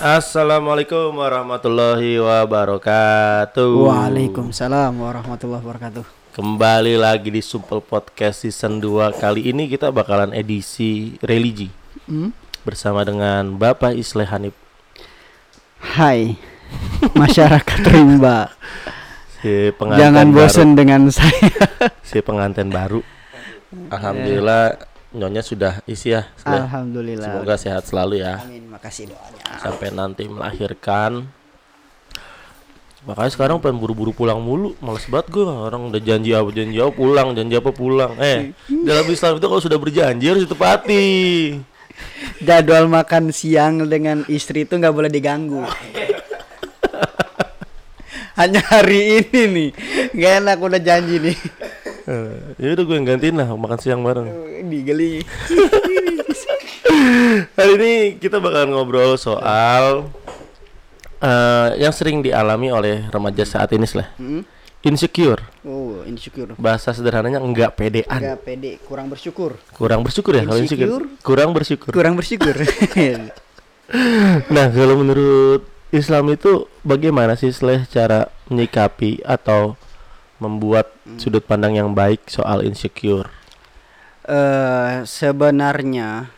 Assalamualaikum warahmatullahi wabarakatuh. Waalaikumsalam warahmatullahi wabarakatuh. Kembali lagi di Supel Podcast season 2 Kali ini kita bakalan edisi religi Hmm? Bersama dengan Bapak Isleh Hanif Hai masyarakat rimba, Si pengantin jangan bosan dengan saya. Si pengantin baru Alhamdulillah Nyonya sudah isi ya Isleh. Alhamdulillah. Semoga sehat selalu ya Amin, makasih doanya. Sampai nanti melahirkan Makanya sekarang pengen buru-buru pulang mulu Males banget gue Orang udah janji apa janji apa pulang Janji apa pulang Eh dalam Islam itu kalau sudah berjanji harus ditepati Jadwal makan siang dengan istri itu nggak boleh diganggu. Hanya hari ini nih, gak enak udah janji nih. Eh, Ya udah gue yang gantiin lah makan siang bareng Digeli. Hari ini kita bakal ngobrol soal eh, Yang sering dialami oleh remaja saat ini lah Hmm? Insecure Oh, insecure. Bahasa sederhananya enggak pedean Gak pede, kurang bersyukur. Kurang bersyukur ya kalau insecure Insecure? Kurang bersyukur Kurang bersyukur. Nah, kalau menurut Islam itu bagaimana sih Sleh cara menyikapi atau membuat sudut pandang yang baik soal insecure? eh sebenarnya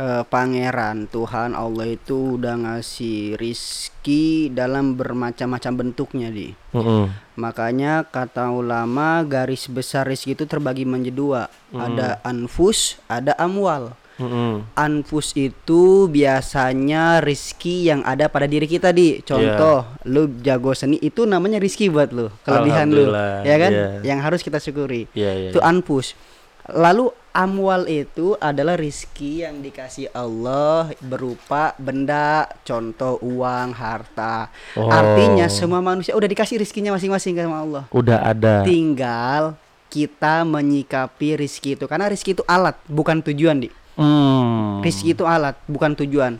eh, pangeran Tuhan Allah itu udah ngasih rizki dalam bermacam-macam bentuknya di. Mm-mm. makanya kata ulama garis besar rizki itu terbagi menjadi dua. Ada anfus ada amwal Mm-mm. anfus itu biasanya rizki yang ada pada diri kita di contoh lu jago seni itu namanya rizki buat lu kelebihan lu ya kan iya. yang harus kita syukuri Iya, iya. itu anfus lalu amwal itu adalah rizki yang dikasih Allah berupa benda contoh uang harta Oh. artinya semua manusia udah dikasih rizkinya masing-masing sama Allah Udah ada. tinggal kita menyikapi rizki itu karena rizki itu alat bukan tujuan di Hmm. rizki itu alat bukan tujuan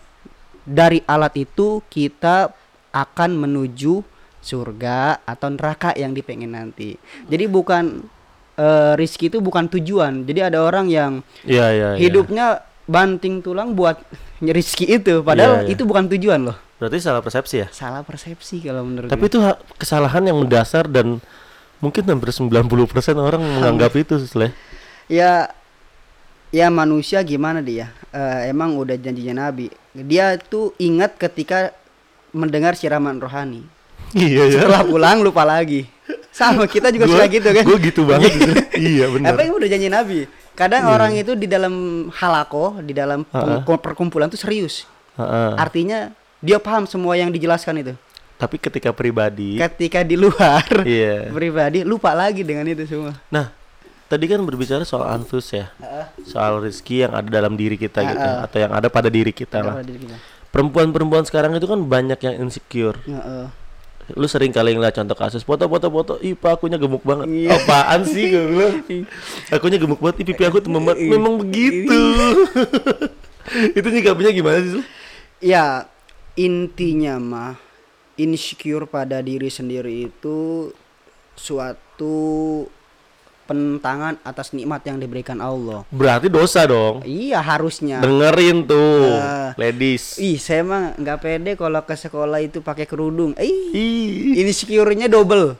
dari alat itu kita akan menuju surga atau neraka yang dipengen nanti jadi bukan eh, rizki itu bukan tujuan jadi ada orang yang Iya, iya, iya. hidupnya banting tulang buat rizki itu padahal Iya, iya. itu bukan tujuan loh Berarti salah persepsi ya? salah persepsi kalau menurut Tapi gue. itu ha- kesalahan yang mendasar dan mungkin hampir 90% orang menganggap itu Sleh. ya ya manusia gimana dia Eh, emang udah janjinya nabi dia tuh ingat ketika mendengar siraman rohani Iya ya. setelah pulang lupa lagi sama kita juga suka gitu kan Gue gitu banget. iya benar. apa yang udah janji nabi kadang orang itu di dalam halako di dalam Ha-ha. peng- perkumpulan tuh serius Heeh. artinya dia paham semua yang dijelaskan itu Tapi ketika pribadi, ketika di luar iya. pribadi lupa lagi dengan itu semua Nah, tadi kan berbicara soal anfus ya, soal rezeki yang ada dalam diri kita gitu, atau yang ada pada diri kita lah. Perempuan-perempuan sekarang itu kan banyak yang insecure. Heeh. Lu sering kali ngeliat contoh kasus foto-foto foto, ih pak akunya gemuk banget. Iya. Apaan sih gue bilang? Akunya gemuk banget, ih pipi aku tembem banget. Iya. Memang begitu. itu nyikapinya gimana sih? Lu? Ya intinya mah insecure pada diri sendiri itu suatu penentangan atas nikmat yang diberikan Allah. Berarti dosa dong. Iya harusnya. Dengerin tuh, Eh. ladies. Ih saya mah nggak pede kalau ke sekolah itu pakai kerudung. Ih Ih, insecure-nya double,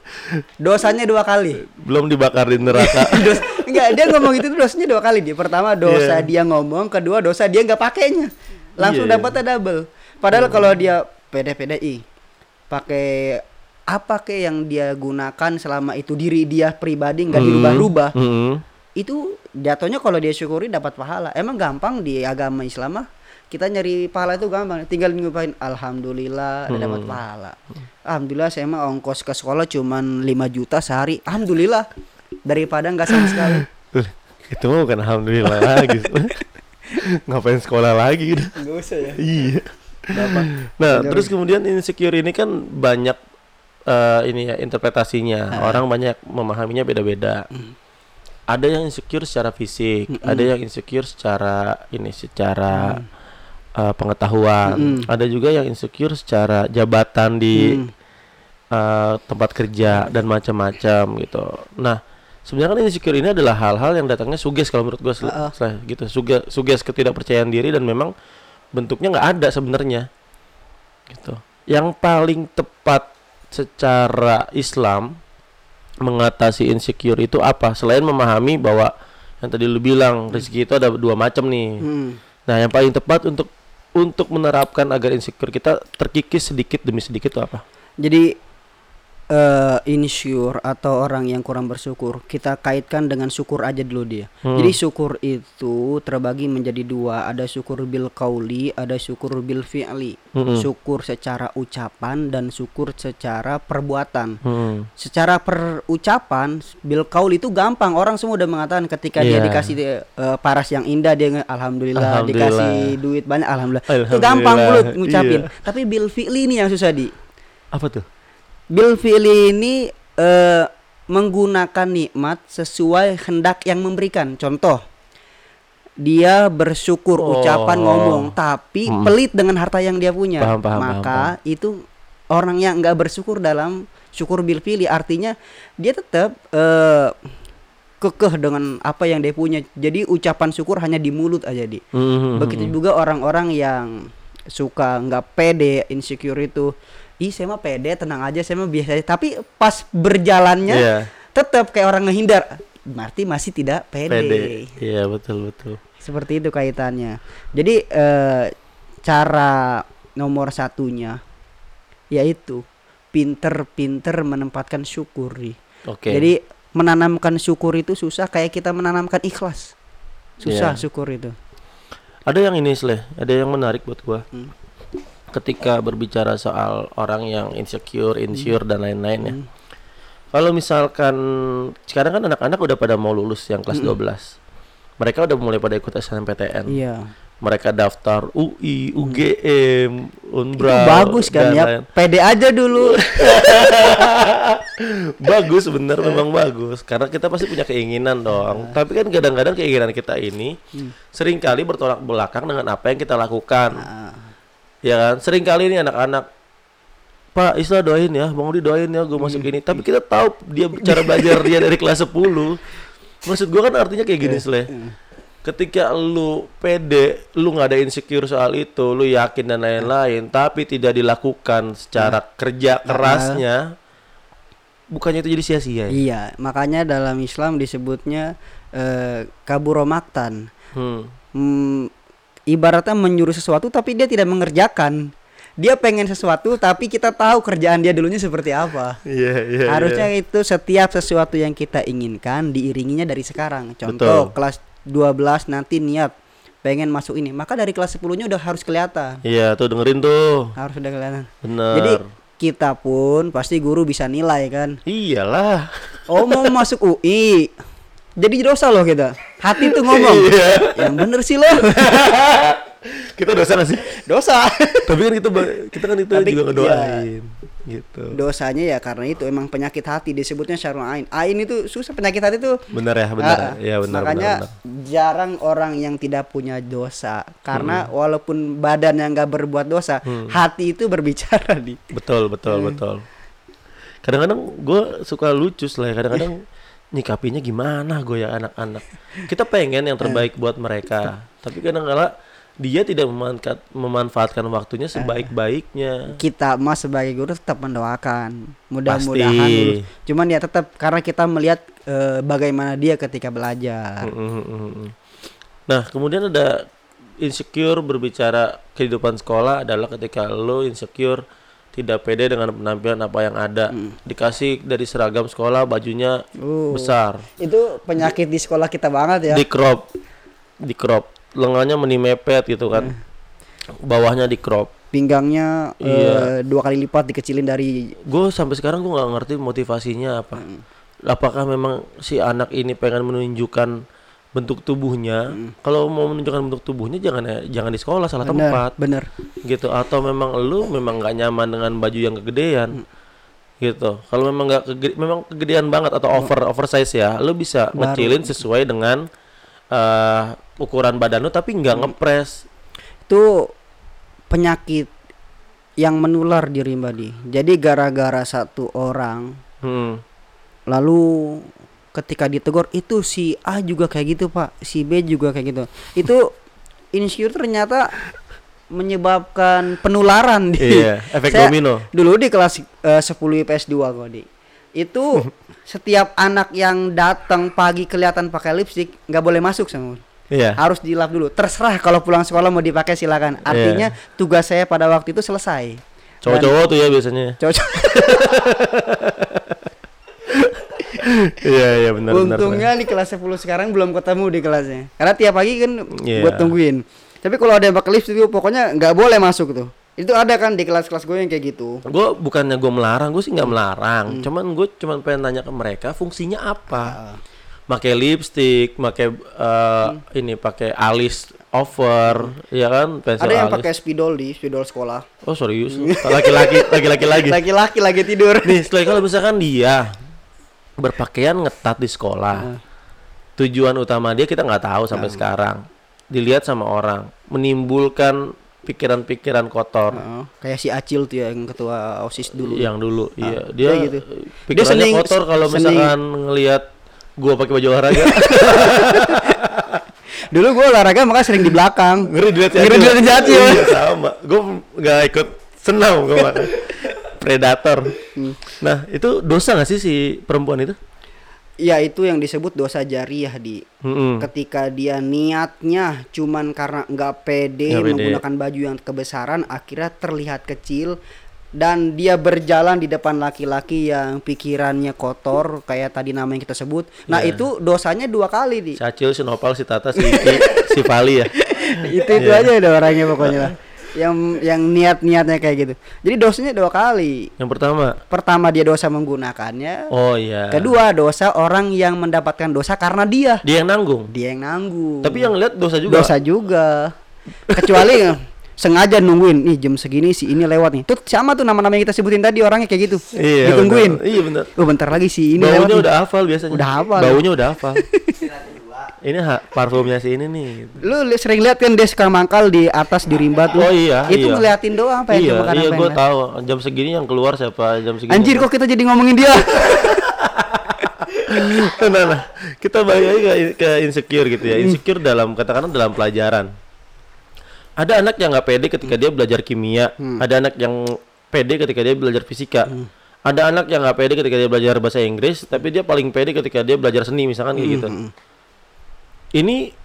dosanya dua kali. belum dibakar di neraka. Dos, enggak dia ngomong itu tuh dosanya dua kali dia. Pertama dosa Iya. dia ngomong, kedua dosa dia nggak pakainya. Langsung Iya. dapatnya double. Padahal kalau dia pede-pede ih pakai apa ke yang dia gunakan selama itu diri dia pribadi nggak dirubah-rubah? Mm-mm. itu jatuhnya kalau dia syukuri dapat pahala. Emang gampang di agama Islam mah? Kita nyari pahala itu gampang. Tinggal ngupain alhamdulillah udah dapat pahala. Alhamdulillah saya mah ongkos ke sekolah cuman 5 juta sehari. Alhamdulillah daripada nggak sama sekali. Itu mah bukan alhamdulillah lagi. Ngapain sekolah lagi? Nggak usah ya. Iya. dapat Nah, terus kemudian insecure ini kan banyak eh, ini ya interpretasinya. Orang banyak memahaminya beda-beda. Ada yang insecure secara fisik, ada yang insecure secara ini secara eh, pengetahuan. Mm-mm. Ada juga yang insecure secara jabatan di Hmm. eh, tempat kerja dan macam-macam gitu. Nah, sebenarnya kan insecure ini adalah hal-hal yang datangnya suges kalau menurut gue Heeh. gitu suges suges ketidakpercayaan diri dan memang bentuknya nggak ada sebenarnya gitu yang paling tepat secara Islam mengatasi insecure itu apa? Selain memahami bahwa yang tadi lu bilang rezeki itu ada dua macam nih. Hmm. nah yang paling tepat untuk untuk menerapkan agar insecure kita terkikis sedikit demi sedikit itu apa? Jadi eh insecure atau orang yang kurang bersyukur kita kaitkan dengan syukur aja dulu dia. Hmm. Jadi syukur itu terbagi menjadi dua, ada syukur bil kauli, ada syukur bil fi'li. Mm-mm. Syukur secara ucapan dan syukur secara perbuatan. Hmm. Secara perucapan bil kauli itu gampang, orang semua udah mengatakan ketika dia Iya. dikasih eh, paras yang indah dia alhamdulillah, Alhamdulillah. dikasih duit banyak alhamdulillah. Itu Alhamdulillah, gampang mulut ngucapin. iya. Tapi bil fi'li ini yang susah di. apa tuh Bil fi'li ini eh, menggunakan nikmat sesuai hendak yang memberikan. Contoh, dia bersyukur Oh. ucapan ngomong, tapi Hmm. pelit dengan harta yang dia punya. Paham, paham, Maka itu orang yang nggak bersyukur dalam syukur bil fi'li. Artinya dia tetap eh, kekeh dengan apa yang dia punya. Jadi ucapan syukur hanya di mulut aja di. Hmm. Begitu juga orang-orang yang suka nggak pede, insecure itu. Ih, saya mah pede, tenang aja, saya mah biasa aja. Tapi pas berjalannya Iya. tetap kayak orang ngehindar. Berarti masih tidak pede. pede iya betul betul Seperti itu kaitannya. Jadi eh, cara nomor satunya yaitu pinter-pinter menempatkan syukur. Oke Jadi menanamkan syukur itu susah kayak kita menanamkan ikhlas. Susah Iya. syukur itu. Ada yang ini Sleh, ada yang menarik buat gua. Hmm. Ketika berbicara soal orang yang insecure, insecure dan lain-lain ya. Hmm. Kalau misalkan sekarang kan anak-anak udah pada mau lulus yang kelas 12. Mereka udah mulai pada ikut SNMPTN. Iya. Mereka daftar UI, UGM, Itu Unbra. bagus kan dan ya. lain. Pede aja dulu. bagus bener memang bagus karena kita pasti punya keinginan dong tapi kan kadang-kadang keinginan kita ini sering kali bertolak belakang dengan apa yang kita lakukan Nah, ya kan? Seringkali ini anak-anak Pak Isla doain ya Bang Udi doain ya gue masuk ini. Tapi kita tahu dia cara belajar dia dari kelas 10 maksud gue kan artinya kayak gini Sleh ketika lu pede lu nggak ada insecure soal itu lu yakin dan lain-lain tapi tidak dilakukan secara kerja kerasnya bukannya itu jadi sia-sia ya? iya, makanya dalam Islam disebutnya eh, kaburomaktan. Hmm. Hmm, ibaratnya menyuruh sesuatu tapi dia tidak mengerjakan. Dia pengen sesuatu tapi kita tahu kerjaan dia dulunya seperti apa. Iya, iya. Harusnya iya. itu setiap sesuatu yang kita inginkan diiringinya dari sekarang. Contoh Betul. kelas 12 nanti niat pengen masuk ini, maka dari kelas 10-nya udah harus kelihatan. Iya, tuh dengerin tuh. Harus udah kelihatan. Bener. Jadi kita pun pasti guru bisa nilai kan. iyalah. Oh mau masuk UI. Jadi dosa loh kita. Hati tuh ngomong. Iya. Yang bener sih loh. kita dosa gak sih? dosa. Tapi kan kita kita kan itu Tapi, juga ngedoain gitu. Dosanya ya karena itu emang penyakit hati disebutnya syarul ain. Ain itu susah penyakit hati tuh. Bener ya, bener. Ah, ya, benar Makanya benar. benar. jarang orang yang tidak punya dosa karena walaupun badan yang nggak berbuat dosa, Hmm. hati itu berbicara di. Betul, betul, Hmm. betul. Kadang-kadang gue suka lucu lah. Kadang-kadang nyikapinya gimana gue ya anak-anak. Kita pengen yang terbaik buat mereka, tapi kadang-kala dia tidak memanfaat, memanfaatkan waktunya sebaik-baiknya. Kita mas sebagai guru tetap mendoakan. Mudah-mudahan lulus. Cuman ya tetap karena kita melihat eh, bagaimana dia ketika belajar. Mm. Nah, kemudian ada insecure berbicara kehidupan sekolah adalah ketika lo insecure tidak pede dengan penampilan apa yang ada. Dikasih dari seragam sekolah bajunya Uh, besar, Itu penyakit di sekolah kita banget ya. di crop, di crop, lengannya meni mepet gitu kan. Bawahnya di crop. Pinggangnya Iya. eh, dua kali lipat dikecilin dari Gue sampai sekarang gue nggak ngerti motivasinya apa. Apakah memang si anak ini pengen menunjukkan bentuk tubuhnya? Kalau mau menunjukkan bentuk tubuhnya jangan ya- jangan di sekolah salah bener, tempat. bener. gitu atau memang lu memang nggak nyaman dengan baju yang kegedean gitu kalau memang nggak kege- memang kegedean banget atau over oversize ya lu bisa Baru. ngecilin sesuai dengan eh, ukuran badan lu tapi nggak ngepres Itu penyakit yang menular di Rimbadi. Jadi gara-gara satu orang hmm. lalu ketika ditegur itu si A juga kayak gitu pak si B juga kayak gitu itu insecure ternyata menyebabkan penularan di Iya, efek Saya domino. Dulu di kelas eh, 10 IPS 2 kok, Di. Itu setiap anak yang datang pagi kelihatan pakai lipstick nggak boleh masuk sama Iya. harus dilap dulu. Terserah kalau pulang sekolah mau dipakai silakan. Artinya tugas saya pada waktu itu selesai. Cowok-cowok tuh ya biasanya. Cocok. Iya, iya benar benar. Untungnya di kelas 10 sekarang belum ketemu di kelasnya. Karena tiap pagi kan Iya. buat tungguin. Tapi kalau ada yang pakai lipstick itu pokoknya nggak boleh masuk tuh. Itu ada kan di kelas-kelas gue yang kayak gitu. Gue bukannya gue melarang, gue sih nggak Hmm. melarang. Cuman gue cuman pengen tanya ke mereka fungsinya apa. Pakai lipstick, pakai eh, ini pakai alis over, ya kan? Pensil Ada yang pakai spidol di spidol sekolah. Oh serius? Laki-laki, laki-laki lagi. Laki-laki lagi tidur. Nih, setelah kalau misalkan dia berpakaian ngetat di sekolah, tujuan utama dia kita nggak tahu sampai sekarang. Dilihat sama orang, menimbulkan pikiran-pikiran kotor. Heeh. kayak si Acil tuh ya, yang ketua OSIS dulu. yang dulu iya Ah, dia gitu. eh, Dia pikirannya sening- kotor kalau misalkan ngelihat gua pakai baju olahraga Dulu gue olahraga makanya sering di belakang. ngeri dilihat Ngeri dilihat si Acil. iya sama gua nggak ikut senam gua predator Hmm. nah itu dosa nggak sih si perempuan itu Ya itu yang disebut dosa jariah di Mm-mm. ketika dia niatnya cuman karena nggak pede pede. menggunakan baju yang kebesaran akhirnya terlihat kecil dan dia berjalan di depan laki-laki yang pikirannya kotor kayak tadi nama yang kita sebut. Nah, Iya. itu dosanya dua kali di. si Acil si Tata si Iki si Vali ya itu itu aja ada orangnya pokoknya lah. Yang yang niat-niatnya kayak gitu. Jadi dosanya dua kali. yang pertama Pertama dia dosa menggunakannya. oh iya Kedua dosa orang yang mendapatkan dosa karena dia. dia yang nanggung Dia yang nanggung. tapi yang lihat dosa juga dosa juga kecuali sengaja nungguin nih jam segini si ini lewat nih tuh sama tuh nama-nama yang kita sebutin tadi orangnya kayak gitu iya ditungguin bener. iya bener oh bentar lagi si ini lewat baunya udah hafal biasanya Udah hafal. baunya udah hafal ini ha, parfumnya si ini nih lu li- sering lihat kan dia suka mangkal di atas di rimba tuh Oh iya, itu iya. ngeliatin doang apa yang iya, makan iya apa gue yang- tahu. Jam segini yang keluar siapa? Jam segini. anjir kok kita jadi ngomongin dia nah, nah, kita balik lagi ke, ke insecure gitu ya. Insecure dalam katakanlah dalam pelajaran. Ada anak yang nggak pede ketika dia belajar kimia. Ada anak yang pede ketika dia belajar fisika. Ada anak yang nggak pede ketika dia belajar bahasa Inggris, tapi dia paling pede ketika dia belajar seni misalkan kayak gitu. Ini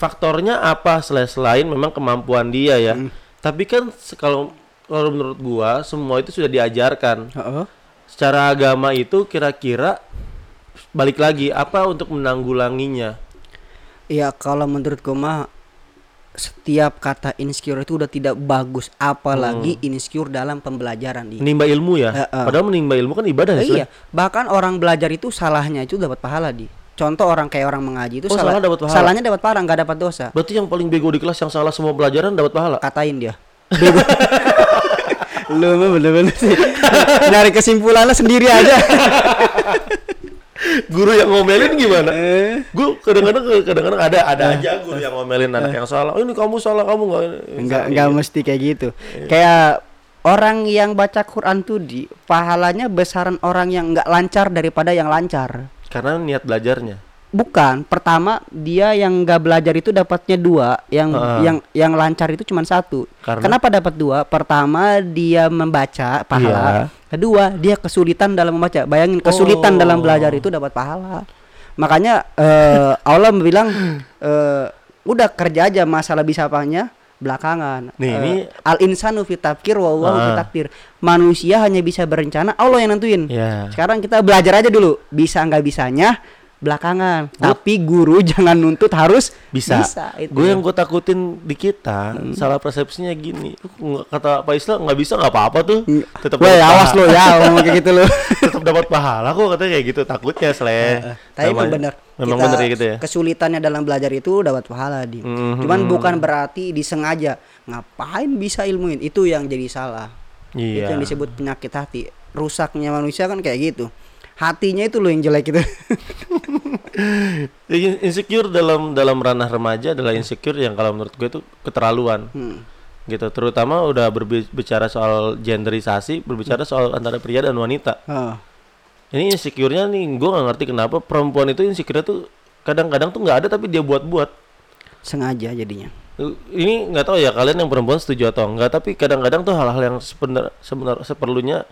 faktornya apa selain selain memang kemampuan dia ya. Tapi kan kalau kalau menurut gua semua itu sudah diajarkan. Heeh. secara agama itu kira-kira balik lagi apa untuk menanggulanginya? Ya kalau menurut gue mah setiap kata insecure itu udah tidak bagus. Apalagi insecure dalam pembelajaran di menimba ilmu ya? Heeh. padahal menimba ilmu kan ibadah ya iya, bahkan orang belajar itu salahnya itu dapat pahala di. Contoh orang kayak orang mengaji itu Oh, salah, salah dapat pahala. salahnya dapat pahala nggak dapat dosa. berarti yang paling bego di kelas yang salah semua pelajaran dapat pahala Katain dia. Bego. Lu mah bener-bener sih. Nyari kesimpulannya sendiri aja. guru yang ngomelin gimana Eh. gue kadang-kadang kadang-kadang ada ada aja guru yang ngomelin anak yang salah oh, ini kamu salah kamu nggak Enggak enggak mesti kayak gitu. Kayak orang yang baca Quran tuh di pahalanya besaran orang yang nggak lancar daripada yang lancar. Karena niat belajarnya Bukan, pertama dia yang nggak belajar itu dapatnya dua, yang Ah. yang yang lancar itu cuma satu. Karena? Kenapa dapat dua? Pertama dia membaca pahala, Iya. kedua dia kesulitan dalam membaca. Bayangin kesulitan Oh. dalam belajar itu dapat pahala. Makanya eh, Allah bilang eh, udah kerja aja masalah bisa apanya belakangan. Nih, Eh, ini- al insanu fi tafkir wa Allahu fi Ah. Manusia hanya bisa berencana, Allah yang nentuin. ya Sekarang kita belajar aja dulu, bisa nggak bisanya belakangan. Tapi guru jangan nuntut harus bisa, itu. gue yang gue takutin di kita salah persepsinya gini kata Pak Islam nggak bisa nggak apa-apa tuh tetap Woi, dapat awas lo ya ngomong kayak gitu lo. tetap dapat pahala kok katanya kayak gitu takutnya sele Tapi memang benar. memang Kita benar gitu ya Kesulitannya dalam belajar itu dapat pahala di. Mhm. Cuman bukan berarti disengaja. Ngapain bisa ilmuin? Itu yang jadi salah. Itu iya yang disebut penyakit hati. Rusaknya manusia kan kayak gitu. Hatinya itu lo yang jelek gitu. Jadi insecure dalam dalam ranah remaja adalah insecure yang kalau menurut gue itu keterlaluan Hmm. gitu terutama udah berbicara soal genderisasi berbicara soal antara pria dan wanita Oh. ini insecure-nya nih gue nggak ngerti kenapa perempuan itu insecure tuh kadang-kadang tuh nggak ada tapi dia buat-buat Sengaja jadinya. ini nggak tahu ya kalian yang perempuan setuju atau enggak tapi kadang-kadang tuh hal-hal yang sebenar sebenar seperlunya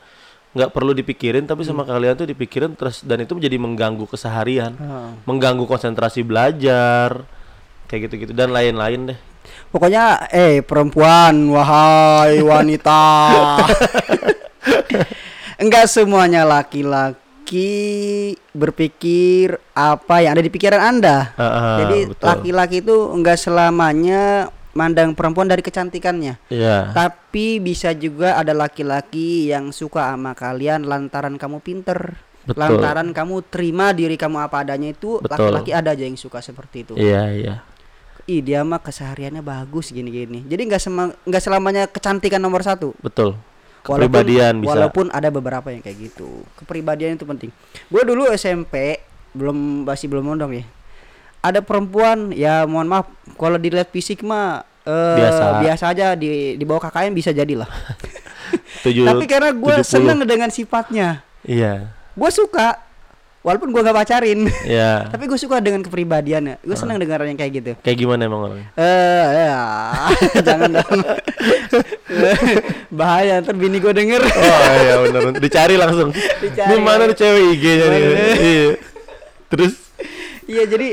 nggak perlu dipikirin tapi sama kalian tuh dipikirin terus dan itu menjadi mengganggu keseharian Ah. mengganggu konsentrasi belajar kayak gitu-gitu dan lain-lain deh Pokoknya eh perempuan wahai wanita. Enggak semuanya laki-laki berpikir apa yang ada di pikiran Anda. Ah, ah, Jadi laki-laki itu enggak selamanya mandang perempuan dari kecantikannya. Iya Tapi bisa juga ada laki-laki yang suka sama kalian lantaran kamu pinter. Betul. Lantaran kamu terima diri kamu apa adanya itu laki-laki ada aja yang suka seperti itu. iya iya Ih dia mah kesehariannya bagus gini-gini. Jadi nggak nggak selamanya kecantikan nomor satu. betul Walaupun- kepribadian bisa Walaupun ada beberapa yang kayak gitu. Kepribadian itu penting. Gue dulu SMP belum masih belum mondok ya. Ada perempuan ya mohon maaf kalau dilihat fisik mah eh, Biasa. biasa aja di di bawah KKN bisa jadilah. Tujuh- Tapi karena gue 70. seneng dengan sifatnya, iya gue suka. Walaupun gue gak pacarin, iya tapi gue suka dengan kepribadiannya. Gue seneng dengan orang yang kayak gitu. kayak gimana emang orangnya Eh, ya. jangan dong. Bahaya ntar bini gue denger. oh iya benar dicari langsung Dicari. ini mana nih cewek IG-nya nih iya terus Iya jadi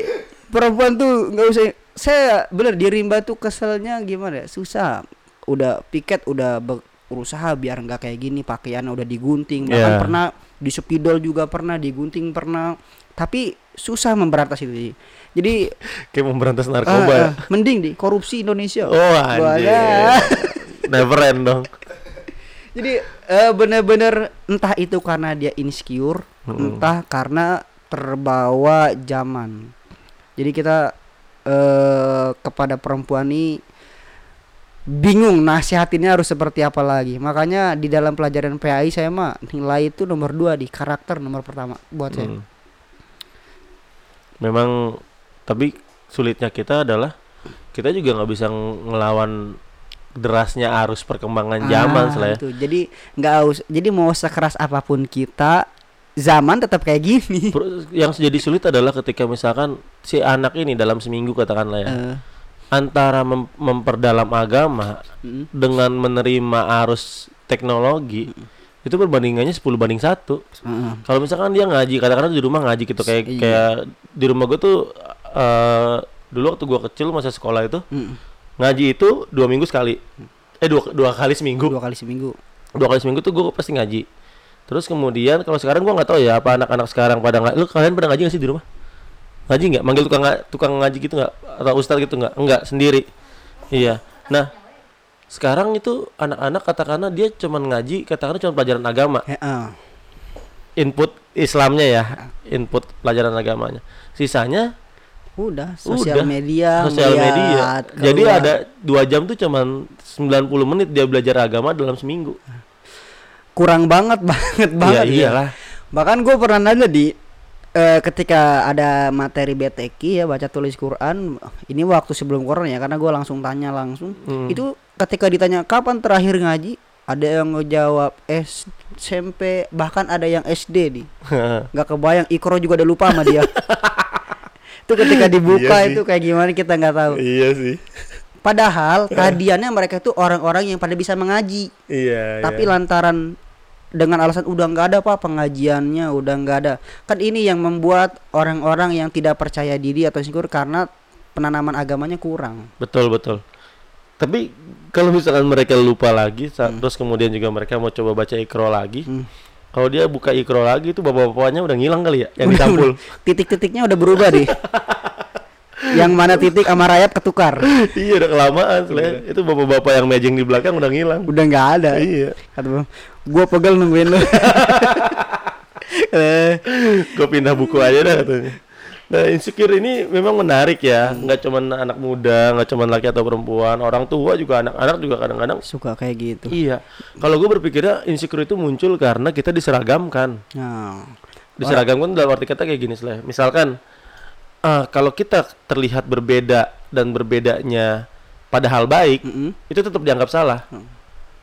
perempuan tuh nggak usah. Saya bener di rimba tuh keselnya gimana? ya, Susah. Udah piket udah be- berusaha biar nggak kayak gini pakaiannya udah digunting. Bahkan Yeah. pernah di spidol juga pernah digunting pernah. Tapi susah memberantas itu. Jadi kayak memberantas eh, narkoba eh, mending di korupsi Indonesia. oh anjir never end dong Jadi eh, bener-bener entah itu karena dia insecure, Mm-mm. entah karena terbawa zaman. Jadi kita eh kepada perempuan ini bingung nasihatinnya harus seperti apa lagi. Makanya di dalam pelajaran PAI saya mah nilai itu nomor dua di karakter nomor pertama buat saya. Hmm. Memang tapi sulitnya kita adalah kita juga nggak bisa ng- ngelawan derasnya arus perkembangan zaman Ah, Sela ya. itu. Jadi nggak us jadi mau sekeras apa pun kita zaman tetap kayak gini. Yang jadi sulit adalah ketika misalkan si anak ini dalam seminggu katakanlah ya Eh, antara mem- memperdalam agama mm. dengan menerima arus teknologi itu perbandingannya 10 banding satu. Heeh. Kalau misalkan dia ngaji, kadang-kadang di rumah ngaji gitu kayak Iya. kayak di rumah gue tuh eh dulu waktu gua kecil masa sekolah itu Mm. ngaji itu dua minggu sekali. Eh dua dua kali seminggu. dua kali seminggu. Dua kali seminggu tuh gue pasti ngaji. Terus kemudian kalau sekarang gua nggak tahu ya apa anak-anak sekarang pada nggak. Lu kalian pada ngaji nggak sih di rumah? Ngaji nggak? Manggil tukang tukang ngaji gitu nggak? Atau ustadz gitu nggak? Enggak sendiri. Iya. Nah sekarang itu anak-anak katakanlah dia cuman ngaji katakanlah cuma pelajaran agama Heeh. input Islamnya ya input pelajaran agamanya sisanya Udah sosial Udah, media, sosial media melihat jadi keluar. ada dua jam tuh cuman 90 menit dia belajar agama dalam seminggu kurang banget banget banget. iya ya. iyalah Bahkan gue pernah nanya di eh, ketika ada materi BTK ya baca tulis Quran ini waktu sebelum Quran ya karena gue langsung tanya langsung Hmm. itu ketika ditanya kapan terakhir ngaji ada yang ngejawab S- SMP bahkan ada yang SD nih nggak kebayang Ikro juga udah lupa sama dia itu ketika dibuka Iya sih. itu kayak gimana kita nggak tahu iya sih padahal tadiannya mereka itu orang-orang yang pada bisa mengaji iya tapi lantaran dengan alasan udah nggak ada pak pengajiannya udah nggak ada. Kan ini yang membuat orang-orang yang tidak percaya diri atau insecure karena penanaman agamanya kurang. Betul betul. Tapi kalau misalkan mereka lupa lagi sa- terus kemudian juga mereka mau coba baca ikro lagi Hmm. kalau dia buka ikro lagi itu bapak-bapaknya udah ngilang kali ya yang ditampul. titik-titiknya udah berubah deh yang mana titik sama rayap ketukar. Iya udah kelamaan Sele. itu bapak-bapak yang mejeng di belakang udah ngilang. Udah nggak ada. Iya. Kata bang gua pegel nungguin lu. Eh, gue pindah buku aja dah katanya. Nah insecure ini memang menarik ya. Nggak cuman anak muda nggak cuman laki atau perempuan. Orang tua juga anak-anak juga kadang-kadang suka kayak gitu. Iya. Kalau gue berpikirnya insecure itu muncul karena kita diseragamkan. Nah. Diseragamkan dalam arti kata kayak gini misalkan ah, kalau kita terlihat berbeda dan berbedanya pada hal baik mm-mm. itu tetap dianggap salah.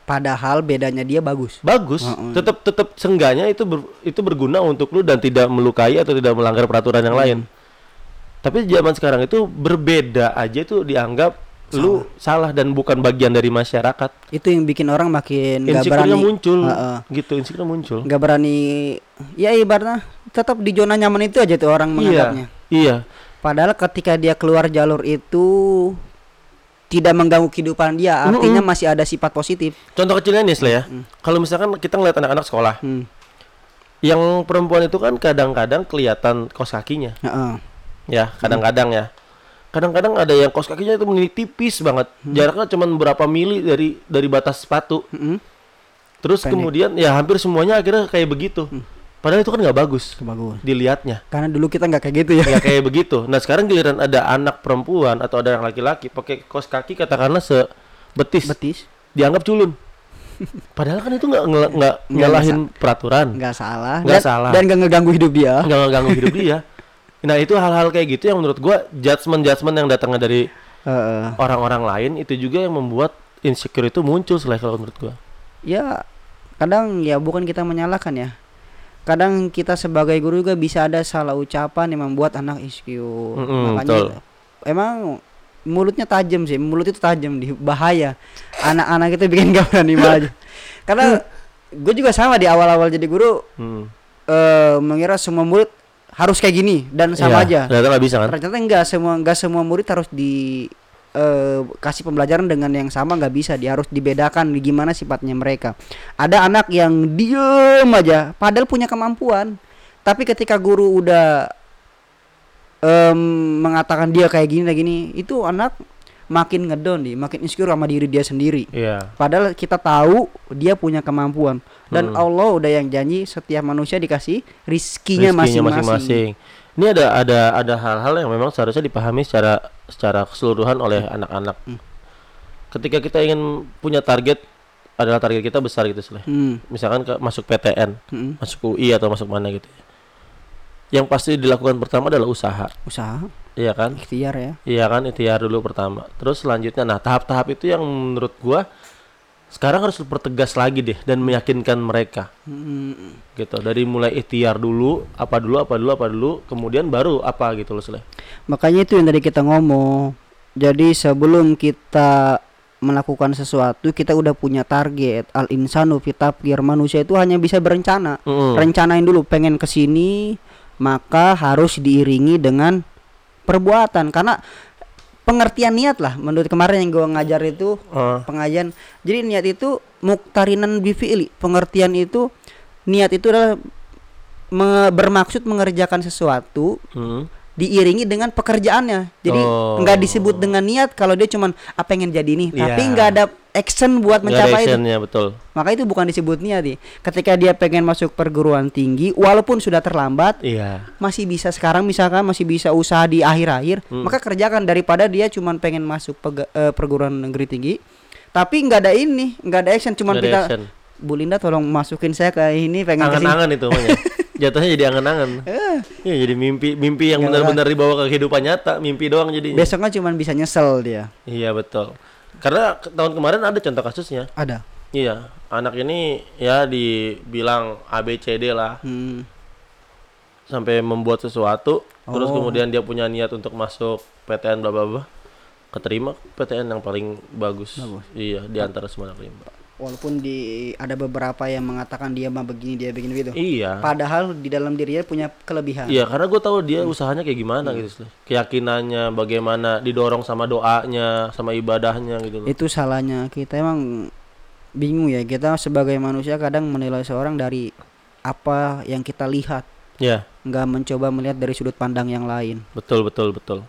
Padahal bedanya dia bagus. Bagus. Heeh. tetap tetap sengganya itu ber- itu berguna untuk lu dan tidak melukai atau tidak melanggar peraturan yang lain. Tapi zaman sekarang itu berbeda aja itu dianggap lu salah dan bukan bagian dari masyarakat. Itu yang bikin orang makin nggak berani muncul. Heeh. Gitu, insecure muncul. nggak berani ya ibaratnya tetap di zona nyaman itu aja tuh orang menganggapnya. Iya. Padahal ketika dia keluar jalur itu tidak mengganggu kehidupan dia, artinya masih ada sifat positif. Contoh kecilnya nih, ya. Kalau misalkan kita ngeliat anak-anak sekolah, Hmm. yang perempuan itu kan kadang-kadang kelihatan kos kakinya. Heeh. Ya, kadang-kadang ya. Kadang-kadang ada yang kos kakinya itu mini tipis banget. Jaraknya cuma berapa mili dari dari batas sepatu. Mm-mm. Terus kemudian ya hampir semuanya akhirnya kayak begitu. Padahal itu kan nggak bagus bagus. dilihatnya. Karena dulu kita nggak kayak gitu ya. Nggak kayak begitu. Nah sekarang giliran ada anak perempuan atau ada yang laki-laki pakai kos kaki katakanlah sebetis Betis. dianggap culun. Padahal kan itu nggak nggak nyalahin peraturan, Nggak salah. Nggak dan, salah. Dan nggak ngeganggu hidup dia. nggak ngeganggu hidup dia. Nah itu hal-hal kayak gitu yang menurut gua judgement judgement yang datangnya dari orang-orang lain itu juga yang membuat insecure itu muncul selain kalau menurut gua. ya kadang ya bukan kita menyalahkan ya. Kadang kita sebagai guru juga bisa ada salah ucapan yang membuat anak insecure. Mm-mm, Makanya betul. emang mulutnya tajam sih, mulut itu tajam di bahaya. Anak-anak itu bikin gak berani maju. Karena gue juga sama di awal-awal jadi guru Hmm. eh mengira semua murid harus kayak gini dan sama Iya, aja. Ternyata nggak bisa kan? Ternyata enggak semua enggak semua murid harus di eh, kasih pembelajaran dengan yang sama nggak bisa dia harus dibedakan gimana sifatnya mereka ada anak yang diem aja padahal punya kemampuan tapi ketika guru udah em, mengatakan dia kayak gini kayak gini itu anak makin ngedon nih makin insecure sama diri dia sendiri Iya. padahal kita tahu dia punya kemampuan dan Hmm. Allah udah yang janji setiap manusia dikasih rizkinya masing-masing. Ini ada ada ada hal-hal yang memang seharusnya dipahami secara secara keseluruhan oleh anak-anak. Hmm. Ketika kita ingin punya target adalah target kita besar gitu Sleh. Hmm, Misalkan ke masuk PTN, hmm. masuk UI atau masuk mana gitu. Yang pasti dilakukan pertama adalah usaha, usaha iya kan? ikhtiar ya Iya kan ikhtiar dulu pertama. Terus selanjutnya nah tahap-tahap itu yang menurut gua sekarang harus dipertegas lagi deh dan meyakinkan mereka Hmm, gitu. Dari mulai ikhtiar dulu, apa dulu, apa dulu, apa dulu, kemudian baru apa gitu loh Sleh. makanya itu yang tadi kita ngomong jadi sebelum kita melakukan sesuatu kita udah punya target al insanu fitafkir manusia itu hanya bisa berencana Mm-mm. rencanain dulu pengen ke sini maka harus diiringi dengan perbuatan. Karena pengertian niat lah. Menurut kemarin yang gua ngajar itu Eh, pengajian. Jadi niat itu muktarinan bifi'li pengertian itu niat itu adalah me- bermaksud mengerjakan sesuatu mm. Diiringi dengan pekerjaannya. Jadi Oh. nggak disebut dengan niat kalau dia cuman ah pengen jadi ini, tapi Iya. nggak ada action buat ada mencapai itu. betul. Maka itu bukan disebut niat nih. Ketika dia pengen masuk perguruan tinggi, walaupun sudah terlambat, Iya. masih bisa sekarang misalkan masih bisa usaha di akhir-akhir, Hmm. maka kerjakan daripada dia cuman pengen masuk pega- eh, perguruan negeri tinggi, tapi nggak ada ini, nggak ada action, cuman kita action. Bu Linda tolong masukin saya ke ini pengen ke sini. Angan-angan itu namanya. Jatuhnya jadi angan-angan. Iya, jadi mimpi mimpi yang benar-benar dibawa ke kehidupan nyata, mimpi doang jadi. Besoknya cuman bisa nyesel dia. Iya, betul. Karena tahun kemarin ada contoh kasusnya. Ada. Iya, anak ini ya dibilang ABCD lah Hmm. sampai membuat sesuatu, terus Oh. kemudian dia punya niat untuk masuk PTN bla bla bla. Keterima PTN yang paling bagus. Bagus. Iya, di antara semua rimba. Walaupun di ada beberapa yang mengatakan dia mah begini dia begini gitu. Iya. Padahal di dalam dirinya punya kelebihan. Iya, karena gue tahu dia usahanya kayak gimana gitu, Sle. keyakinannya, bagaimana didorong sama doanya, sama ibadahnya gitu loh. Itu salahnya kita emang bingung ya kita sebagai manusia kadang menilai seorang dari apa yang kita lihat, Ya, nggak mencoba melihat dari sudut pandang yang lain. betul betul betul.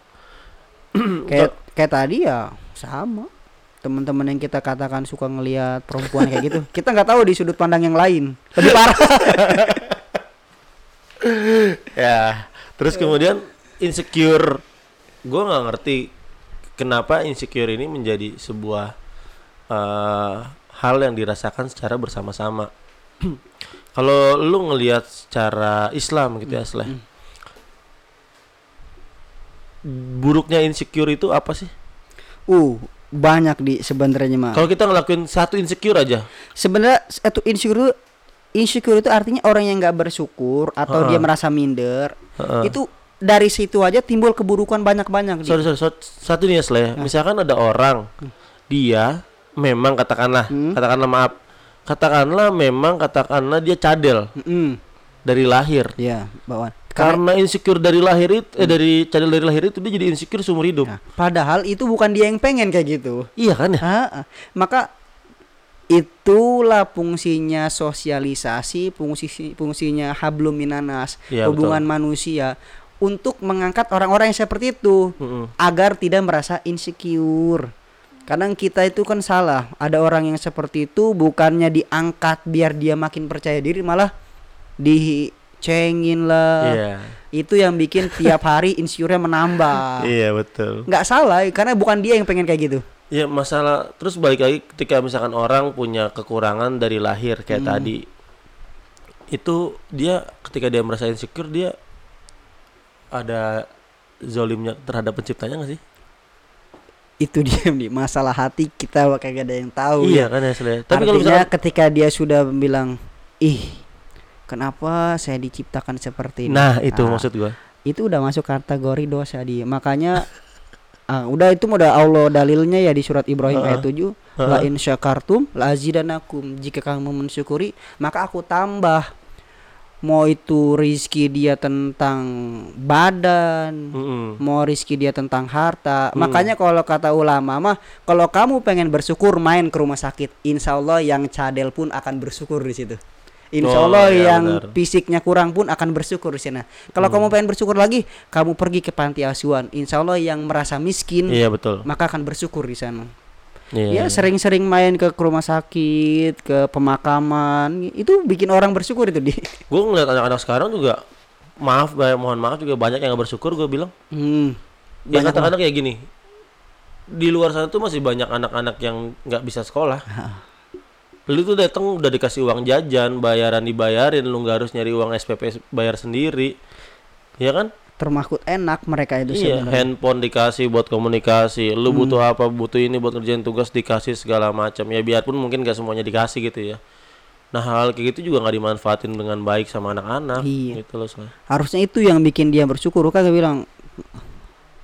kayak kayak tadi ya sama teman-teman yang kita katakan suka ngelihat perempuan kayak gitu kita nggak tahu di sudut pandang yang lain lebih parah Ya, terus kemudian insecure, gue nggak ngerti kenapa insecure ini menjadi sebuah eh, hal yang dirasakan secara bersama-sama. Kalau lu ngelihat secara Islam gitu ya, Sleh. Buruknya insecure itu apa sih? uh banyak di sebenarnya mah Kalau kita ngelakuin satu insecure aja, sebenarnya satu insecure insecure itu artinya orang yang nggak bersyukur atau Heeh. dia merasa minder Heeh. itu dari situ aja timbul keburukan banyak-banyak. Sorry sorry so- satu nih ya Sleh. misalkan ada orang dia memang katakanlah Hmm. katakanlah maaf katakanlah memang katakanlah dia cadel Mm-mm. dari lahir Ya, bawaan. Karena insecure dari lahir itu eh, dari cadel dari lahir itu dia jadi insecure seumur hidup Nah, padahal itu bukan dia yang pengen kayak gitu. iya kan ya Ha, maka itulah fungsinya sosialisasi, fungsi fungsinya hablum minanas, Iya, hubungan manusia untuk mengangkat orang-orang yang seperti itu Mm-mm. agar tidak merasa insecure. Kadang kita itu kan salah. Ada orang yang seperti itu bukannya diangkat biar dia makin percaya diri malah dicengin lah. iya Itu yang bikin tiap hari insecure menambah. iya betul nggak salah karena bukan dia yang pengen kayak gitu. ya masalah terus balik lagi ketika misalkan orang punya kekurangan dari lahir kayak tadi itu dia ketika dia merasa insecure dia ada zolimnya terhadap penciptanya gak sih itu dia nih masalah hati kita kagak ada yang tahu iya ya. kan ya tapi kalau Artinya misalkan ketika dia sudah bilang ih kenapa saya diciptakan seperti ini? Nah itu Nah, maksud gua. itu udah masuk kategori dosa dia. Makanya ah, udah itu udah Allah dalilnya ya di surat Ibrahim Heeh. ayat 7 la in syakartum la azidanakum. Jika kamu mensyukuri maka aku tambah. Mau itu rizki dia tentang badan Mm-mm. mau rizki dia tentang harta. Hmm. makanya kalau kata ulama mah kalau kamu pengen bersyukur main ke rumah sakit insya Allah yang cadel pun akan bersyukur di situ Insya Oh, Allah iya, yang benar. Hmm. fisiknya kurang pun akan bersyukur di sana. Kalau kamu pengen bersyukur lagi, kamu pergi ke panti asuhan. Insya Allah yang merasa miskin iya betul maka akan bersyukur di sana. iya Ya sering-sering main ke rumah sakit, ke pemakaman, itu bikin orang bersyukur itu di. gue ngeliat anak-anak sekarang juga maaf mohon maaf juga banyak yang gak bersyukur gue bilang Hmm. ya Banyak katakanlah kayak gini di luar sana tuh masih banyak anak-anak yang nggak bisa sekolah lu tuh datang udah dikasih uang jajan bayaran dibayarin lu nggak harus nyari uang SPP bayar sendiri ya kan termakut enak mereka itu iya sebenarnya. handphone dikasih buat komunikasi lu butuh apa butuh ini buat ngerjain tugas dikasih segala macam ya biarpun mungkin gak semuanya dikasih gitu ya nah hal kayak gitu juga nggak dimanfaatin dengan baik sama anak-anak Iya. gitu loh Shay. Harusnya itu yang bikin dia bersyukur. Kagak bilang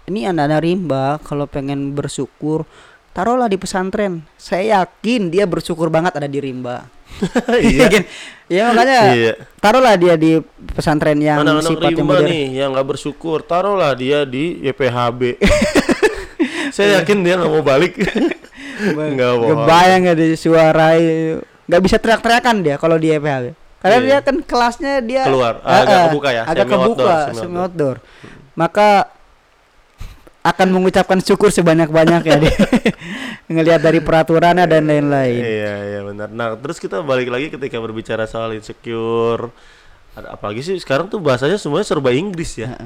ini anak-anak rimba kalau pengen bersyukur taruhlah di pesantren. Saya yakin dia bersyukur banget ada di rimba. Iya. Ya makanya Iya. taruhlah dia di pesantren yang anak-anak sifatnya rimba modern. nih yang nggak bersyukur taruhlah dia di YPHB saya yakin dia nggak mau balik nggak mau Kebayang ya disuarai nggak bisa teriak-teriakan dia kalau di EPH. Karena Iya. dia kan kelasnya dia Keluar, Ah, agak ah, kebuka ya, agak semi outdoor, kebuka, semi semi outdoor. Maka akan mengucapkan syukur sebanyak-banyak ya dia. Ngelihat dari peraturannya dan lain-lain. iya iya benar nah terus kita balik lagi ketika berbicara soal insecure ada apalagi sih sekarang tuh bahasanya semuanya serba Inggris ya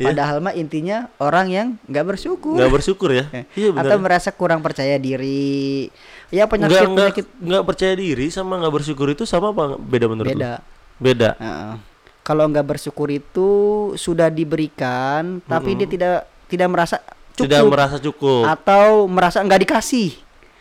Iya. Padahal mah intinya orang yang nggak bersyukur. nggak bersyukur ya iya benar Atau merasa kurang percaya diri. Ya penyakit nggak penyakit nggak percaya diri sama nggak bersyukur itu sama apa beda menurut lu? beda. beda Heeh. Kalau nggak bersyukur itu sudah diberikan, tapi dia tidak tidak merasa cukup tidak merasa cukup atau merasa nggak dikasih.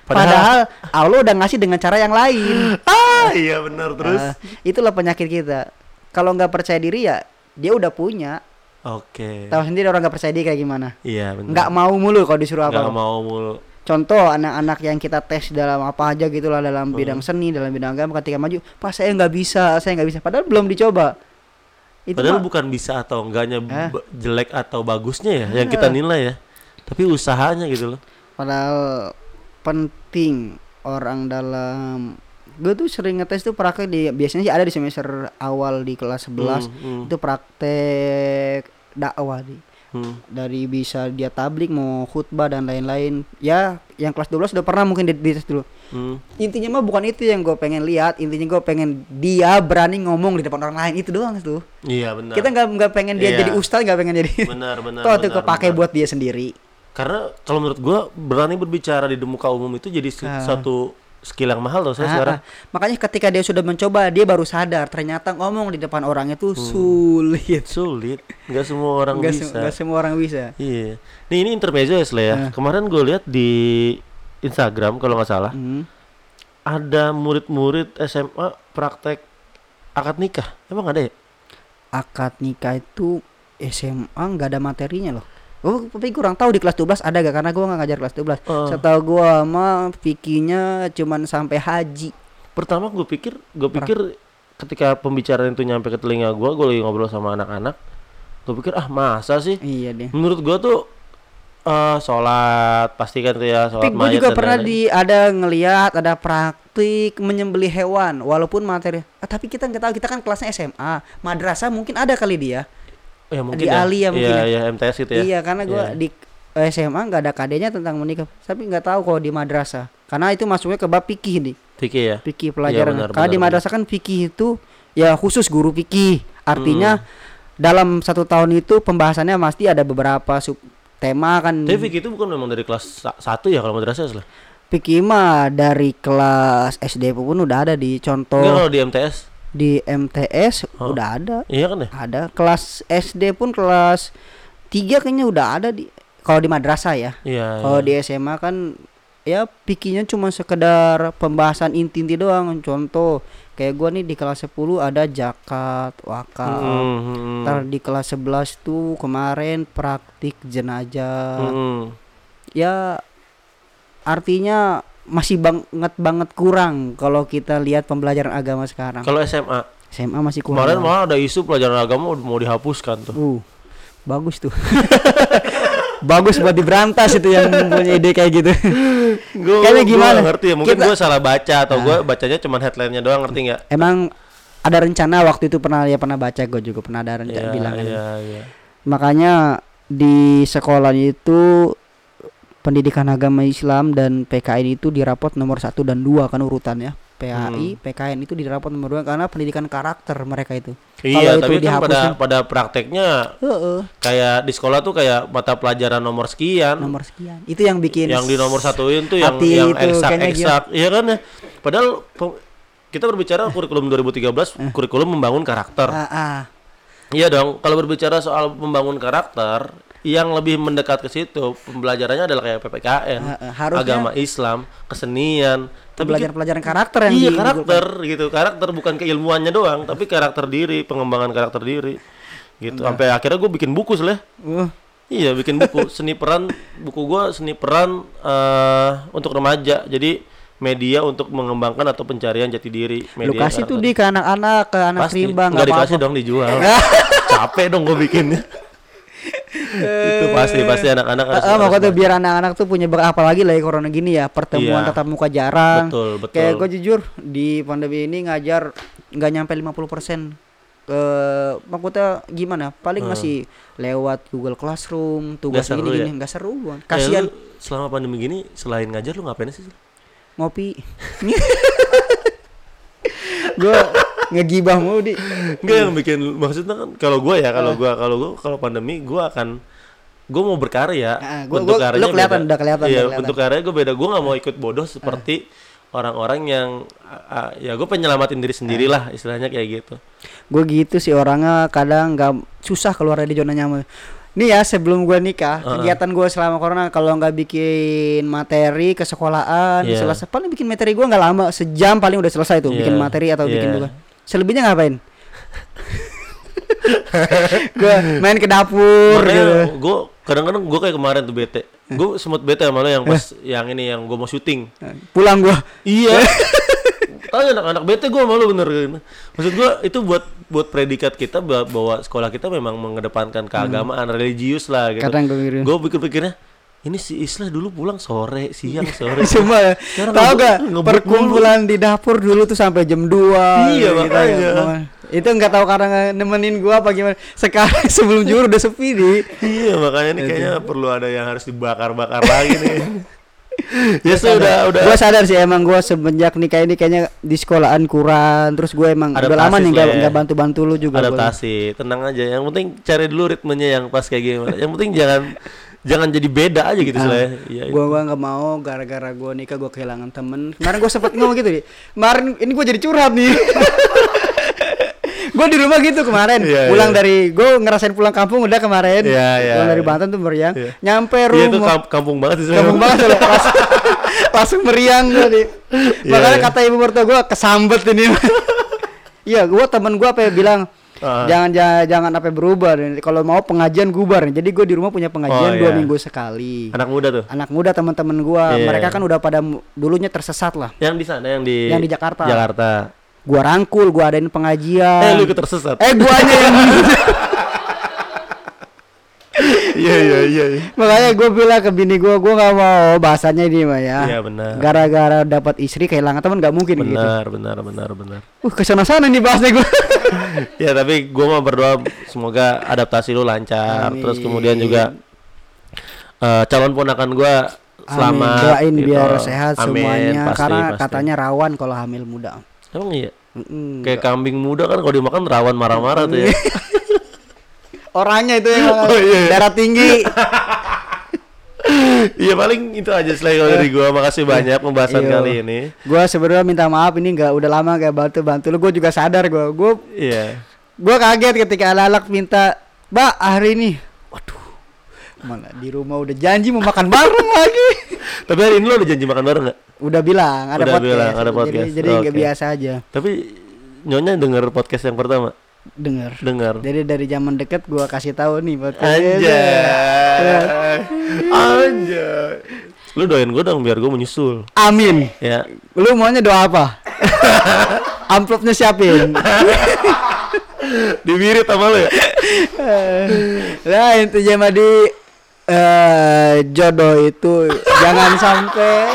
Padahal- Padahal, Allah udah ngasih dengan cara yang lain. ah iya benar terus Ah, itulah penyakit kita. Kalau nggak percaya diri ya dia udah punya. oke Tahu sendiri orang nggak percaya diri kayak gimana. iya benar Nggak mau mulu kalau disuruh nggak apa. mau mulu Contoh anak-anak yang kita tes dalam apa aja gitulah dalam bidang seni, dalam bidang agama ketika maju, pas saya nggak bisa, saya nggak bisa. Padahal belum dicoba. Itu Padahal mah- bukan bisa atau enggaknya Eh. jelek atau bagusnya ya yang kita nilai ya. Tapi usahanya gitu loh. Padahal penting orang dalam gue tuh sering ngetes tuh praktek di biasanya sih ada di semester awal di kelas 11 Hmm, hmm, itu praktek dakwah di hmm. dari bisa dia tablik mau khutbah dan lain-lain ya yang kelas 12 udah pernah mungkin di, dites dulu Hmm. intinya mah bukan itu yang gue pengen lihat intinya gue pengen dia berani ngomong di depan orang lain itu doang tuh Iya benar. kita nggak nggak pengen dia Iya. jadi ustaz nggak pengen jadi benar benar. toh itu kepake benar. buat dia sendiri Karena kalau menurut gua berani berbicara di muka umum itu jadi Ah. satu skill yang mahal loh saya Ah, sekarang. ah. Makanya ketika dia sudah mencoba, dia baru sadar ternyata ngomong di depan orang itu sulit. Sulit. Nggak semua Hmm. orang se- bisa. nggak semua orang bisa. Iya. Nih ini intermezzo ya Sle ya. Ah. Kemarin gue lihat di Instagram kalau nggak salah Hmm. ada murid-murid SMA praktek akad nikah. Emang ada ya? Akad nikah itu SMA nggak ada materinya loh. Gue tapi kurang tahu di kelas 12 ada gak karena gua nggak ngajar kelas 12. Oh. Setahu gua mah fikihnya cuman sampai haji. Pertama gue pikir gue pikir ketika pembicaraan itu nyampe ke telinga gue, gue lagi ngobrol sama anak-anak, gue pikir ah masa sih? Iya deh. Menurut gue tuh eh sholat pasti kan tuh ya sholat Tapi gue juga pernah lain-lain. di ada ngelihat ada praktik menyembelih hewan walaupun materi. Ah, tapi kita nggak tahu kita kan kelasnya SMA, madrasah mungkin ada kali dia. Ya, mungkin di Ali ya mungkin Iya, ya. iya, MTS gitu ya. Iya karena gua Iya. di eh, SMA nggak ada kadenya tentang menikah. Tapi nggak tahu kalau di madrasah. Karena itu masuknya ke bab fikih nih. Fikih ya. Fikih pelajaran. benar, Karena benar, di madrasah kan fikih itu ya khusus guru fikih. Artinya Hmm. dalam satu tahun itu pembahasannya pasti ada beberapa sub tema kan. Tapi fikih itu bukan memang dari kelas sa- satu ya kalau madrasah lah. Fikih mah dari kelas SD pun udah ada di contoh Enggak kalau di MTS. Di MTS Oh. udah ada. Iya kan ya? Ada kelas SD pun kelas 3 kayaknya udah ada di kalau di madrasah ya. Iya. Kalau iya. di SMA kan ya pikirnya cuma sekedar pembahasan inti-inti doang. Contoh kayak gua nih di kelas 10 ada zakat, wakaf. Hmm, hmm, Ntar di kelas 11 tuh kemarin praktik jenazah. hmm. Ya artinya masih banget banget kurang kalau kita lihat pembelajaran agama sekarang. Kalau SMA SMA masih kurang. kemarin malah ada isu pelajaran agama udah mau dihapuskan tuh. Uh, bagus tuh. bagus buat diberantas itu yang punya ide kayak gitu. Gue Kayaknya gimana? ngerti ya. Mungkin Kita- gue salah baca atau gue bacanya cuma headline-nya doang ngerti nggak? Emang ada rencana waktu itu pernah ya pernah baca gue juga pernah ada rencana Iya, bilang kan. iya, iya. Makanya di sekolah itu pendidikan agama Islam dan PKN itu di rapot nomor satu dan dua kan urutannya. PAI, Hmm. PKN itu di rapot nomor dua karena pendidikan karakter mereka itu. Iya, Kalau itu tapi kan pada dihapuskan- pada prakteknya Heeh, kayak di sekolah tuh kayak mata pelajaran nomor sekian. nomor sekian. Itu yang bikin yang di nomor satuin tuh yang yang itu eksak kayaknya eksak iya kan ya padahal kita berbicara kurikulum 2013 kurikulum membangun karakter Ah, ah. iya dong kalau berbicara soal membangun karakter yang lebih mendekat ke situ pembelajarannya adalah kayak PPKN Ah, ah. Harusnya- agama Islam kesenian. Pelajaran-pelajaran karakter yang iya karakter gitu. Karakter bukan keilmuannya doang tapi karakter diri pengembangan karakter diri. Gitu. Sampai akhirnya gue bikin buku lah Uh, Iya bikin buku. Seni peran buku gua seni peran eh untuk remaja. Jadi media untuk mengembangkan atau pencarian jati diri. Lu media kasih tuh di ke anak-anak ke anak pasti. rimba nggak dikasih apa-apa. dong dijual. Capek dong gue bikinnya itu pasti pasti anak-anak harus, Ah, harus makanya biar anak-anak tuh punya ber apalagi lagi corona gini ya pertemuan Iya. tatap muka jarang. Betul betul. Kayak gue jujur di pandemi ini ngajar nggak nyampe 50% ke maksudnya gimana? Paling Hmm. masih lewat Google Classroom tugas seru gini gini. ya? nggak seru gua. Eh, kasihan lu selama pandemi gini selain ngajar lu ngapain sih? Ngopi. Gue ngegibah mulu di Enggak yang bikin maksudnya kan kalau gua ya kalau gua kalau gua kalau pandemi gua akan gua mau berkarya Ah, gua- bentuk gua- karyanya lu kelihatan, beda. udah kelihatan, iya kelihatan. bentuk karyanya gua beda gua nggak mau ikut bodoh seperti orang-orang yang ah, ah, ya gua penyelamatin diri sendiri lah istilahnya kayak gitu gue gitu sih orangnya kadang nggak susah keluar dari zona nyaman nih ya sebelum gue nikah Heeh. kegiatan gue selama corona kalau nggak bikin materi ke sekolahan Iya. selesai paling bikin materi gue nggak lama sejam paling udah selesai tuh bikin Iya, materi atau bikin iya. Selebihnya ngapain? Gue main ke dapur gitu. gua kadang-kadang gua kayak kemarin tuh bete. Gua sempat bete sama lo yang pas yang ini yang gua mau syuting. Pulang gue Iya. Tanya anak-anak bete gue malu bener. Maksud gue itu buat buat predikat kita ba- bahwa sekolah kita memang mengedepankan keagamaan religius lah gitu. kadang gue gitu Gue pikir-pikirnya ini si Islah dulu pulang sore, siang, sore. Semua ya. Ngebut- gak perkumpulan di dapur dulu tuh sampai jam 2 Iya, makanya. Itu nggak tahu karena nemenin gua apa gimana. Sekarang sebelum juhur udah sepi nih. iya, makanya nih kayaknya perlu ada yang harus dibakar-bakar lagi nih. ya sudah, udah. Gua sadar sih emang gua semenjak nikah ini kayaknya di sekolahan kurang. Terus gue emang udah Adaptasi lama nih nggak ya. nggak bantu-bantu lu juga. gua. adaptasi tenang aja yang penting cari dulu ritmenya yang pas kayak gimana yang penting jangan jangan jadi beda aja gitu Ah, Slah. Iya, Gua gua nggak mau gara-gara gua nikah gua kehilangan temen. Kemarin gua sempet ngomong gitu nih. Kemarin ini gua jadi curhat nih. gua di rumah gitu kemarin. Iya, pulang iya. dari gua ngerasain pulang kampung udah kemarin. Iya, iya, pulang dari iya. Banten tuh meriang. Iya. Nyampe Iya, itu rumah. kamp- kampung banget sih Kampung banget loh. Langsung, langsung meriang gua nih. Makanya iya. kata ibu mertua gua kesambet ini. Iya, gua temen gua apa ya bilang Ah. Jangan jangan jangan apa berubah. Kalau mau pengajian gubar. Jadi gue di rumah punya pengajian Oh, dua iya. minggu sekali. Anak muda tuh. Anak muda teman-teman gue, Iya. mereka kan udah pada dulunya tersesat lah. Yang di sana yang di Yang di Jakarta. Jakarta. Gua rangkul, gua adain pengajian. Eh lu ikut tersesat. Eh guanya yang Iya iya iya. iya. makanya gue bilang ke bini gue, gue nggak mau bahasanya ini mah ya. Iya, benar. Gara-gara dapat istri kehilangan teman nggak mungkin gitu. Benar benar benar benar. Uh ke sana sana nih bahasnya gue. ya tapi gue mau berdoa semoga adaptasi lu lancar. Amin. Terus kemudian juga eh, calon ponakan gue selamat. Doain gitu. biar sehat Amin, semuanya pasti, karena pasti. katanya rawan kalau hamil muda. Emang iya. Mm-mm. Kayak kambing muda kan kalau dimakan rawan marah-marah tuh ya. Orangnya itu yang Oh, iya. darah tinggi. Iya paling itu aja selain dari gua. Makasih banyak pembahasan Iya. kali ini. gue sebenarnya minta maaf ini nggak udah lama gak bantu bantu lu. Gue juga sadar gue. Gue Iya. gue kaget ketika anak minta, Mbak hari ini. Waduh. Mana di rumah udah janji mau makan bareng lagi. Tapi hari ini lo udah janji makan bareng nggak? Udah bilang ada Udah podcast. bilang, ada podcast. Jadi jadi nggak Oke. biasa aja Tapi nyonya denger podcast yang pertama. Denger. Dengar. Jadi dari zaman deket gua kasih tahu nih podcast. Anjay. Anjay. Lu doain gue dong biar gue menyusul. Amin. Ya. Lu maunya doa apa? Amplopnya siapin. Diwirit sama lu ya. nah intinya mah di eh, jodoh itu jangan sampai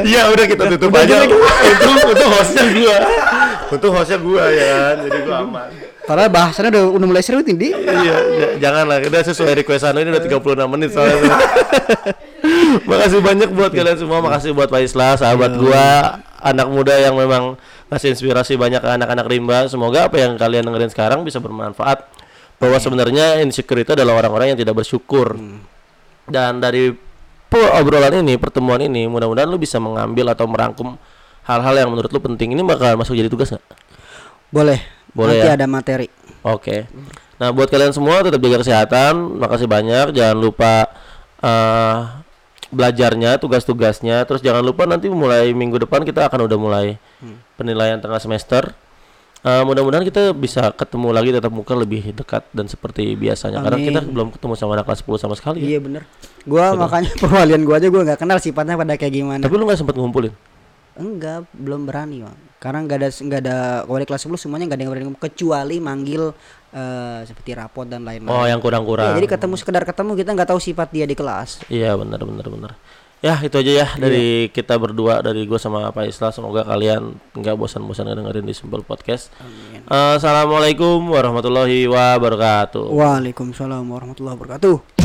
Iya udah kita tutup Udah, aja. Itu itu hostnya gua. Itu hostnya gua ya kan. Jadi gua aman. padahal bahasannya udah, udah mulai seru tinggi. iya, j- jangan lah. Udah sesuai requestan ini udah 36 menit soalnya. Makasih banyak buat kalian semua. Makasih buat Pak Islah, sahabat gua, anak muda yang memang ngasih inspirasi banyak ke anak-anak rimba. Semoga apa yang kalian dengerin sekarang bisa bermanfaat. Bahwa sebenarnya insecure itu adalah orang-orang yang tidak bersyukur. Dan dari obrolan ini, pertemuan ini, mudah-mudahan lu bisa mengambil atau merangkum hal-hal yang menurut lu penting. Ini bakal masuk jadi tugas nggak? Boleh. Boleh Nanti ya? ada materi. Oke. Nah, buat kalian semua tetap jaga kesehatan. Makasih banyak. Jangan lupa eh belajarnya, tugas-tugasnya. Terus jangan lupa nanti mulai minggu depan kita akan udah mulai penilaian tengah semester. Eh, mudah-mudahan kita bisa ketemu lagi tetap muka lebih dekat dan seperti biasanya karena kita Amin. belum ketemu sama anak kelas 10 sama sekali ya. Iya bener. Gua makanya perwalian gua aja gua nggak kenal sifatnya pada kayak gimana. Tapi lu nggak sempat ngumpulin. Enggak, belum berani, Bang. Karena nggak ada nggak ada wali kelas 10 semuanya nggak ada yang berani kecuali manggil eh, seperti rapot dan lain-lain. Oh, yang kurang-kurang. jadi ketemu sekedar ketemu kita nggak tahu sifat dia di kelas. Iya benar benar benar. Ya itu aja ya dari kita berdua dari gue sama Pak Islah. Semoga kalian nggak bosan-bosan dengerin di Simple Podcast. Amin. Assalamualaikum warahmatullahi wabarakatuh. Waalaikumsalam warahmatullahi wabarakatuh.